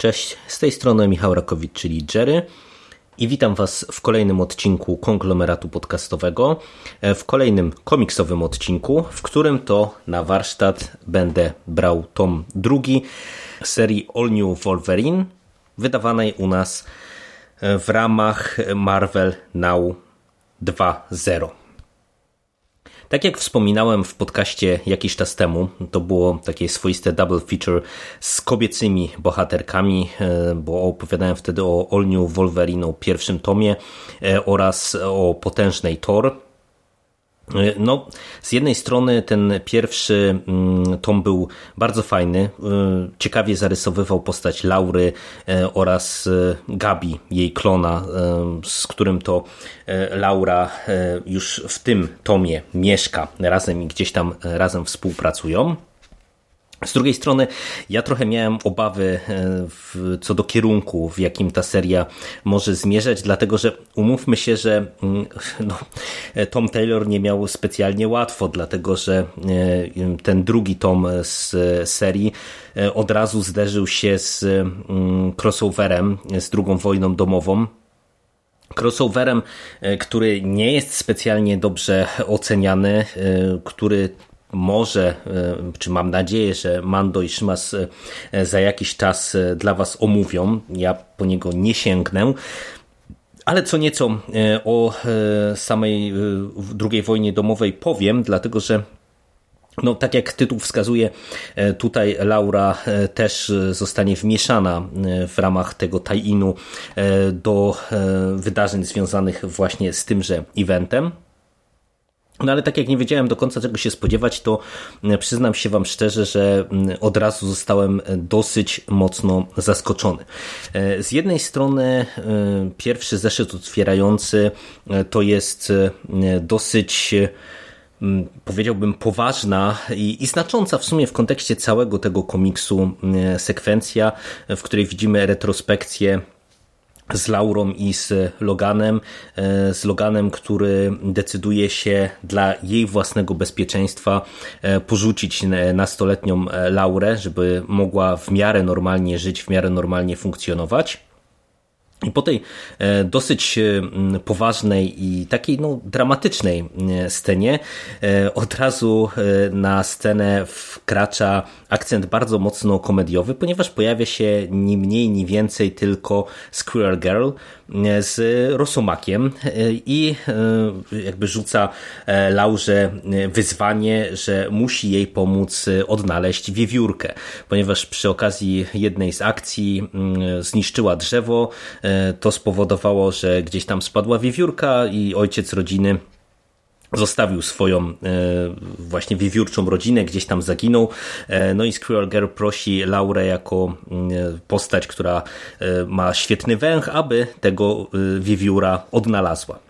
Cześć, z tej strony Michał Rakowicz, czyli Jerry. I witam Was w kolejnym odcinku konglomeratu podcastowego, e, w kolejnym komiksowym odcinku, w którym to na warsztat będę brał tom drugi serii All New Wolverine, wydawanej u nas e, w ramach Marvel Now 2.0. Tak jak wspominałem w podcaście jakiś czas temu, to było takie swoiste double feature z kobiecymi bohaterkami, e, bo opowiadałem wtedy o All New Wolverine, o pierwszym tomie e, oraz o potężnej Thor, no, z jednej strony ten pierwszy mm, tom był bardzo fajny, e, ciekawie zarysowywał postać Laury e, oraz Gabi, jej klona, z którym to Laura już w tym tomie mieszka razem i gdzieś tam razem współpracują. Z drugiej strony, ja trochę miałem obawy e, w, co do kierunku, w jakim ta seria może zmierzać, dlatego że umówmy się, że mm, no, Tom Taylor nie miał specjalnie łatwo, dlatego że e, ten drugi tom z serii e, od razu zderzył się z mm, crossoverem, z drugą wojną domową. Crossoverem, który nie jest specjalnie dobrze oceniany, który może, e, czy mam nadzieję, że Mando i Szymas e, za jakiś czas e, dla Was omówią. Ja po niego nie sięgnę. Ale co nieco o samej II wojnie domowej powiem, dlatego że no, tak jak tytuł wskazuje, tutaj Laura też zostanie wmieszana w ramach tego tie-inu do wydarzeń związanych właśnie z tymże eventem. No ale tak jak nie wiedziałem do końca czego się spodziewać, to e, przyznam się Wam szczerze, że mm, od razu zostałem e, dosyć mocno zaskoczony. E, z jednej strony pierwszy zeszyt otwierający to jest dosyć powiedziałbym poważna i, i, znacząca w sumie w kontekście całego tego komiksu sekwencja, w której widzimy retrospekcję z Laurą i z Loganem, e, z Loganem, który decyduje się dla jej własnego bezpieczeństwa e, porzucić nastoletnią e, Laurę, żeby mogła w miarę normalnie żyć, w miarę normalnie funkcjonować. I po tej e, dosyć e, poważnej i takiej no, dramatycznej e, scenie od razu na scenę wkracza akcent bardzo mocno komediowy, ponieważ pojawia się ni mniej, ni więcej tylko Squirrel Girl z Rosomakiem i jakby rzuca Laurze wyzwanie, że musi jej pomóc odnaleźć wiewiórkę, ponieważ przy okazji jednej z akcji zniszczyła drzewo, to spowodowało, że gdzieś tam spadła wiewiórka i ojciec rodziny zostawił swoją e, właśnie wiewiórczą rodzinę, gdzieś tam zaginął. E, no i Squirrel Girl prosi Laurę jako mm, postać, która e, ma świetny węch, aby tego wiewióra odnalazła.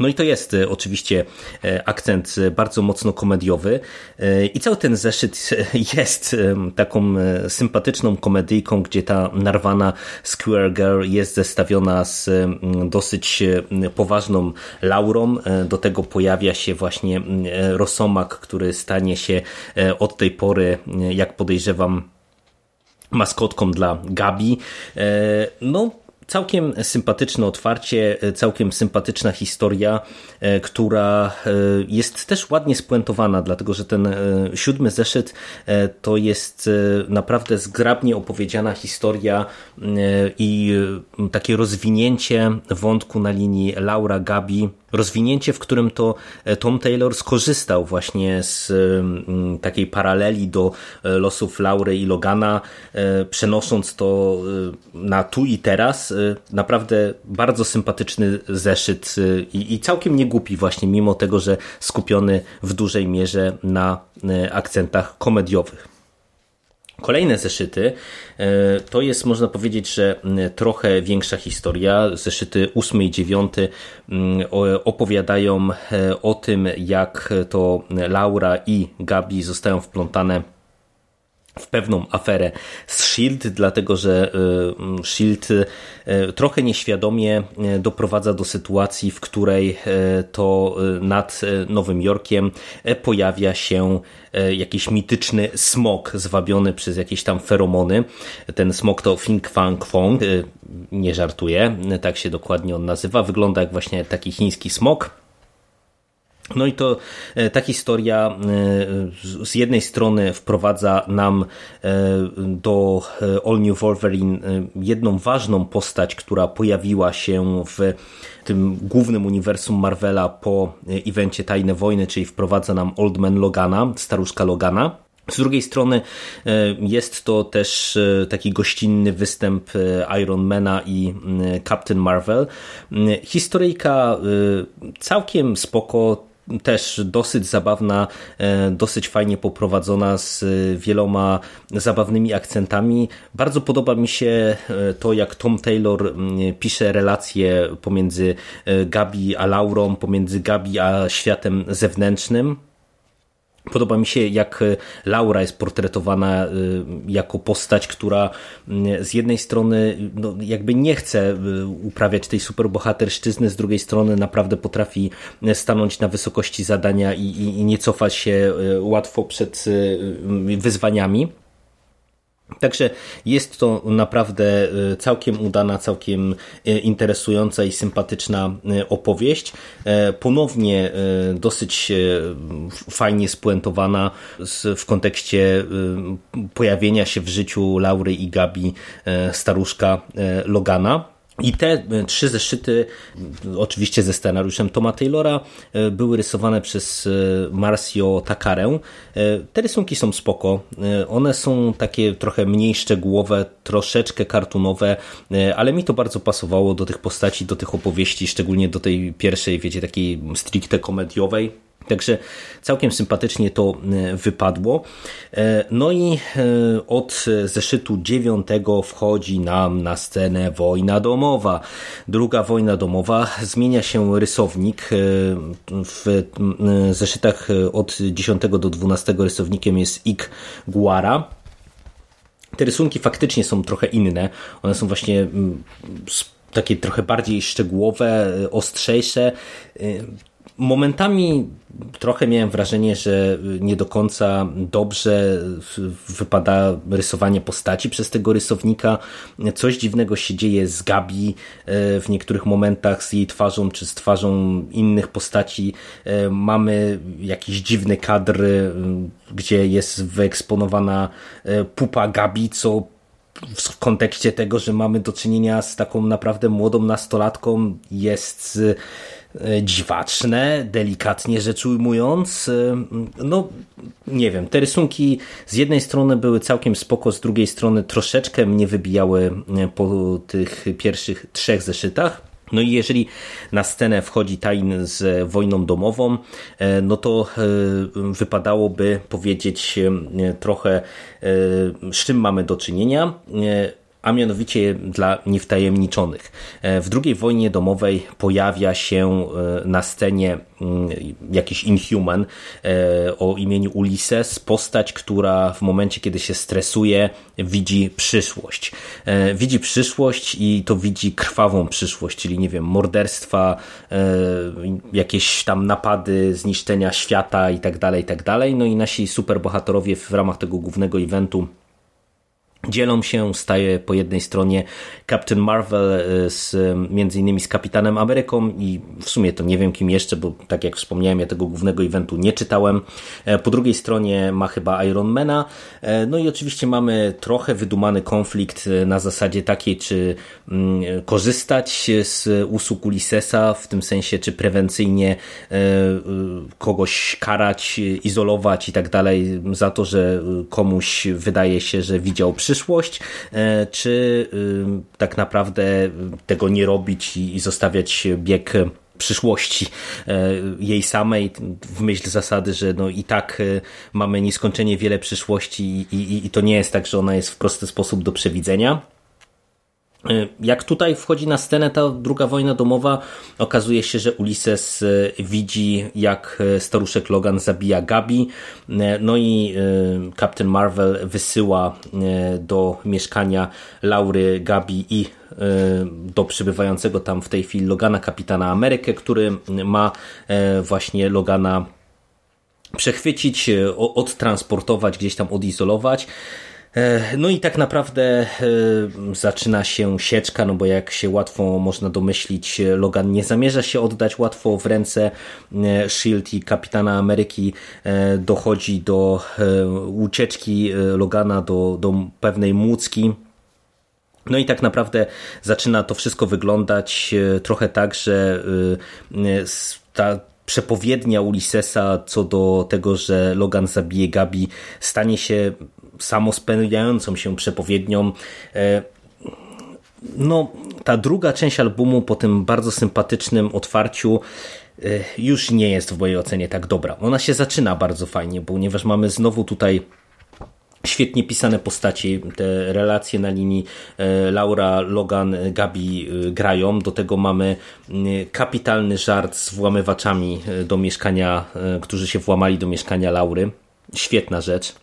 No i to jest e, oczywiście e, akcent e, bardzo mocno komediowy i cały ten zeszyt jest taką sympatyczną komedyjką, gdzie ta narwana Square Girl jest zestawiona z dosyć poważną Laurą. Do tego pojawia się właśnie Rosomak, który stanie się od tej pory, jak podejrzewam, maskotką dla Gabi. No, Całkiem sympatyczne otwarcie, całkiem sympatyczna historia, e, która e, jest też ładnie spuentowana, dlatego że ten e, siódmy zeszyt to jest naprawdę zgrabnie opowiedziana historia i takie rozwinięcie wątku na linii Laura Gabi rozwinięcie, w którym to Tom Taylor skorzystał właśnie z takiej paraleli do losów Laury i Logana, przenosząc to na tu i teraz. Naprawdę bardzo sympatyczny zeszyt i, i całkiem niegłupi właśnie, mimo tego, że skupiony w dużej mierze na akcentach komediowych. Kolejne zeszyty to jest, można powiedzieć, że trochę większa historia. Zeszyty 8 i 9 opowiadają o tym, jak to Laura i Gabi zostają wplątane w pewną aferę z Shield, dlatego że e, Shield e, trochę nieświadomie e, doprowadza do sytuacji, w której to nad Nowym Jorkiem pojawia się jakiś mityczny smok zwabiony przez jakieś tam feromony. Ten smok to Fing Fang Fong, nie żartuję, tak się dokładnie on nazywa. Wygląda jak właśnie taki chiński smok. No i to e, ta historia e, z jednej strony wprowadza nam e, do All New Wolverine jedną ważną postać, która pojawiła się w tym głównym uniwersum Marvela po evencie Tajne Wojny, czyli wprowadza nam Old Man Logana, staruszka Logana. Z drugiej strony jest to też taki gościnny występ Ironmana i Captain Marvel. Historyjka całkiem spoko, też dosyć zabawna, e, dosyć fajnie poprowadzona z wieloma zabawnymi akcentami. Bardzo podoba mi się e, to, jak Tom Taylor pisze relacje pomiędzy e, Gabi a Laurą, pomiędzy Gabi a światem zewnętrznym. Podoba mi się, jak e, Laura jest portretowana e, jako postać, która z jednej strony no, jakby nie chce uprawiać tej superbohaterszczyzny, z drugiej strony naprawdę potrafi stanąć na wysokości zadania i, i, i nie cofać się łatwo przed wyzwaniami. Także jest to naprawdę e, całkiem udana, całkiem e, interesująca i sympatyczna e, opowieść. Ponownie dosyć fajnie spuentowana w kontekście pojawienia się w życiu Laury i Gabi staruszka Logana. I te e, trzy zeszyty, oczywiście ze scenariuszem Toma Taylora, e, były rysowane przez e, Marcio Takarę. Te rysunki są spoko. One są takie trochę mniej szczegółowe, troszeczkę kartunowe, ale mi to bardzo pasowało do tych postaci, do tych opowieści, szczególnie do tej pierwszej, wiecie, takiej stricte komediowej Także całkiem sympatycznie to e, wypadło. E, no i e, od zeszytu dziewiątego wchodzi nam na scenę wojna domowa. Druga wojna domowa. Zmienia się rysownik. W zeszytach od 10 do 12 rysownikiem jest Ik Guara. Te rysunki faktycznie są trochę inne. One są właśnie takie trochę bardziej szczegółowe, ostrzejsze momentami trochę miałem wrażenie, że nie do końca dobrze wypada rysowanie postaci przez tego rysownika. Coś dziwnego się dzieje z Gabi e, w niektórych momentach z jej twarzą czy z twarzą innych postaci. E, mamy jakiś dziwny kadr, e, gdzie jest wyeksponowana pupa Gabi, co w kontekście tego, że mamy do czynienia z taką naprawdę młodą nastolatką jest dziwaczne, delikatnie rzecz ujmując. E, no, nie wiem, te rysunki z jednej strony były całkiem spoko, z drugiej strony troszeczkę mnie wybijały e, po tych pierwszych trzech zeszytach. No i jeżeli na scenę wchodzi Tain z wojną domową, no to wypadałoby powiedzieć trochę, z czym mamy do czynienia a mianowicie dla niewtajemniczonych. E, w II wojnie domowej pojawia się e, na scenie mm, jakiś Inhuman e, o imieniu Ulysses, postać, która w momencie, kiedy się stresuje, widzi przyszłość. Widzi przyszłość i to widzi krwawą przyszłość, czyli nie wiem, morderstwa, jakieś tam napady, zniszczenia świata i tak dalej, i tak dalej. No i nasi superbohaterowie w ramach tego głównego eventu Dzielą się, staje po jednej stronie Captain Marvel e, z, między innymi z Kapitanem Ameryką i w sumie to nie wiem kim jeszcze, bo tak jak wspomniałem, ja tego głównego eventu nie czytałem. E, po drugiej stronie ma chyba Ironmana. E, no i oczywiście mamy trochę wydumany konflikt na zasadzie takiej, czy mm, korzystać z usług Ulyssesa, w tym sensie, czy prewencyjnie kogoś karać, izolować i tak dalej za to, że komuś wydaje się, że widział przyszłość przyszłość, e, czy tak naprawdę tego nie robić i zostawiać bieg przyszłości jej samej, w myśl zasady, że no i tak mamy nieskończenie wiele przyszłości i, i, i to nie jest tak, że ona jest w prosty sposób do przewidzenia. Y, jak tutaj wchodzi na scenę ta druga wojna domowa, okazuje się, że Ulises y, widzi, jak y, staruszek Logan zabija Gabi, no i Captain Marvel wysyła do mieszkania Laury, Gabi i do przybywającego tam w tej chwili Logana Kapitana Amerykę, który ma właśnie Logana przechwycić, odtransportować, gdzieś tam odizolować. E, no i tak naprawdę e, zaczyna się sieczka, no bo jak się łatwo można domyślić, Logan nie zamierza się oddać łatwo w ręce e, Shield i Kapitana Ameryki. Dochodzi do ucieczki Logana do, do pewnej młódzki. No i tak naprawdę zaczyna to wszystko wyglądać trochę tak, że ta przepowiednia Ulyssesa co do tego, że Logan zabije Gabi stanie się samospełniającą się przepowiednią. E, no, ta druga część albumu po tym bardzo sympatycznym otwarciu e, już nie jest w mojej ocenie tak dobra. Ona się zaczyna bardzo fajnie, ponieważ mamy znowu tutaj świetnie pisane postaci, te relacje na linii e, Laura, Logan, Gabi grają. Do tego mamy kapitalny żart z włamywaczami do mieszkania, którzy się włamali do mieszkania Laury. Świetna rzecz.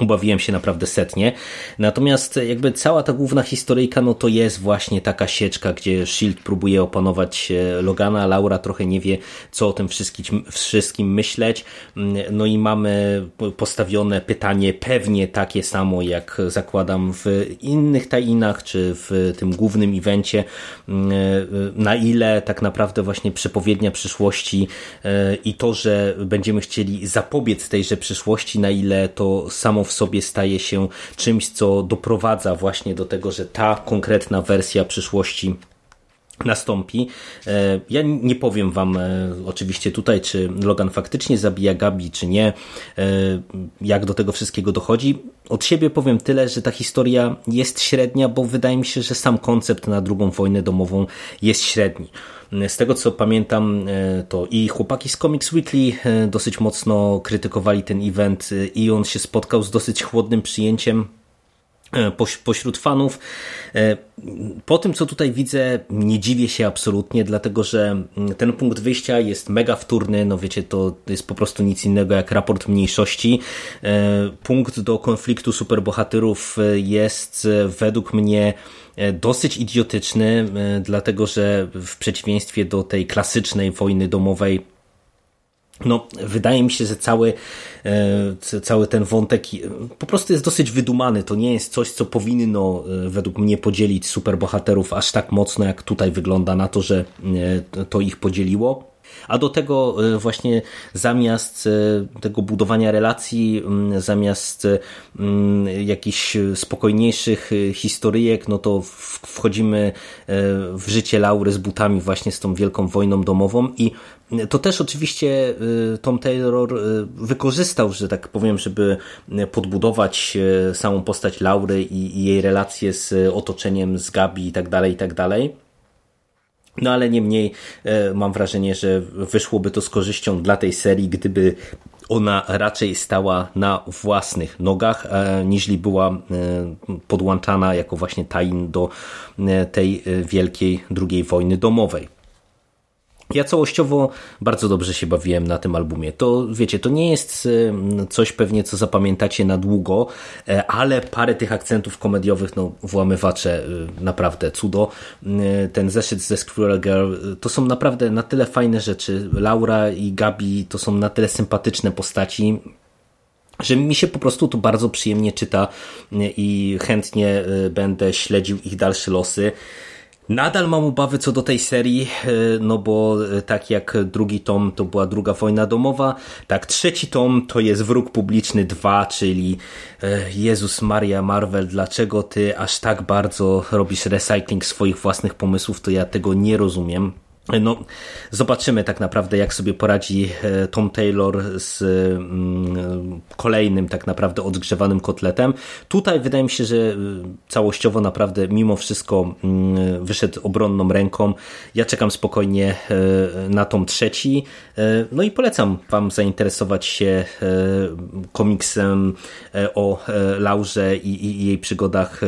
Ubawiłem się naprawdę setnie. Natomiast jakby cała ta główna historyjka, no to jest właśnie taka sieczka, gdzie Shield próbuje opanować e, Logana, Laura trochę nie wie, co o tym wszystkim, wszystkim myśleć. Mm, no i mamy postawione pytanie pewnie takie samo, jak zakładam w innych tajinach, czy w tym głównym evencie, mm, e, na ile tak naprawdę właśnie przepowiednia przyszłości e, i to, że będziemy chcieli zapobiec tejże przyszłości, na ile to samo w sobie staje się czymś, co doprowadza właśnie do tego, że ta konkretna wersja przyszłości nastąpi. E, ja nie powiem wam e, oczywiście tutaj, czy Logan faktycznie zabija Gabi, czy nie, e, jak do tego wszystkiego dochodzi. Od siebie powiem tyle, że ta historia jest średnia, bo wydaje mi się, że sam koncept na drugą wojnę domową jest średni. Z tego co pamiętam, to i chłopaki z Comics Weekly dosyć mocno krytykowali ten event i on się spotkał z dosyć chłodnym przyjęciem pośród fanów. E, po tym, co tutaj widzę, nie dziwię się absolutnie, dlatego że mm, ten punkt wyjścia jest mega wtórny. No wiecie, to jest po prostu nic innego jak raport mniejszości. E, punkt do konfliktu superbohaterów jest według mnie dosyć idiotyczny, dlatego że w przeciwieństwie do tej klasycznej wojny domowej, no, wydaje mi się, że cały, e, cały ten wątek po prostu jest dosyć wydumany. To nie jest coś, co powinno e, według mnie podzielić superbohaterów aż tak mocno, jak tutaj wygląda na to, że e, to ich podzieliło. A do tego e, właśnie zamiast e, tego budowania relacji, zamiast jakichś spokojniejszych e, historyjek, no to wchodzimy w życie Laury z butami właśnie z tą wielką wojną domową i to też oczywiście Tom Taylor wykorzystał, że tak powiem, żeby podbudować samą postać Laury i jej relacje z otoczeniem, z Gabi i tak dalej, i tak dalej. No ale niemniej e, mam wrażenie, że wyszłoby to z korzyścią dla tej serii, gdyby ona raczej stała na własnych nogach, e, niżli była e, podłączana jako właśnie tain do tej wielkiej drugiej wojny domowej. Ja całościowo bardzo dobrze się bawiłem na tym albumie. To wiecie, to nie jest coś pewnie, co zapamiętacie na długo, e, ale parę tych akcentów komediowych, no włamywacze, e, naprawdę cudo. E, ten zeszyt ze Squirrel Girl, to są naprawdę na tyle fajne rzeczy. Laura i Gabi to są na tyle sympatyczne postaci, że mi się po prostu to bardzo przyjemnie czyta i chętnie będę śledził ich dalsze losy. Nadal mam obawy co do tej serii, e, no bo e, tak jak drugi tom to była druga wojna domowa, tak trzeci tom to jest wróg publiczny 2, czyli e, Jezus Maria Marvel, dlaczego ty aż tak bardzo robisz recycling swoich własnych pomysłów, to ja tego nie rozumiem. No, zobaczymy tak naprawdę, jak sobie poradzi e, Tom Taylor z mm, kolejnym tak naprawdę odgrzewanym kotletem. Tutaj wydaje mi się, że e, całościowo naprawdę mimo wszystko mm, wyszedł obronną ręką. Ja czekam spokojnie e, na tom trzeci. No i polecam wam zainteresować się komiksem o Laurze i, i jej przygodach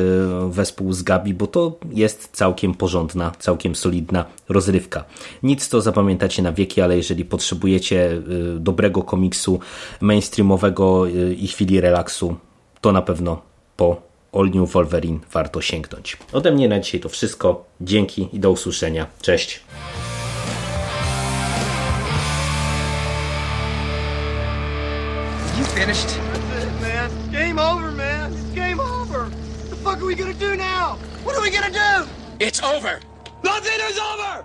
wespół z Gabi, bo to jest całkiem porządna, całkiem solidna rozrywka. Nic to zapamiętacie na wieki, ale jeżeli potrzebujecie y, dobrego komiksu mainstreamowego y, i chwili relaksu, to na pewno po All New Wolverine warto sięgnąć. Ode mnie na dzisiaj to wszystko. Dzięki i do usłyszenia. Cześć. You finished? That's it, man. Game over, man. It's game over. What the fuck are we gonna do now? What are we gonna do? It's over. Nothing is over!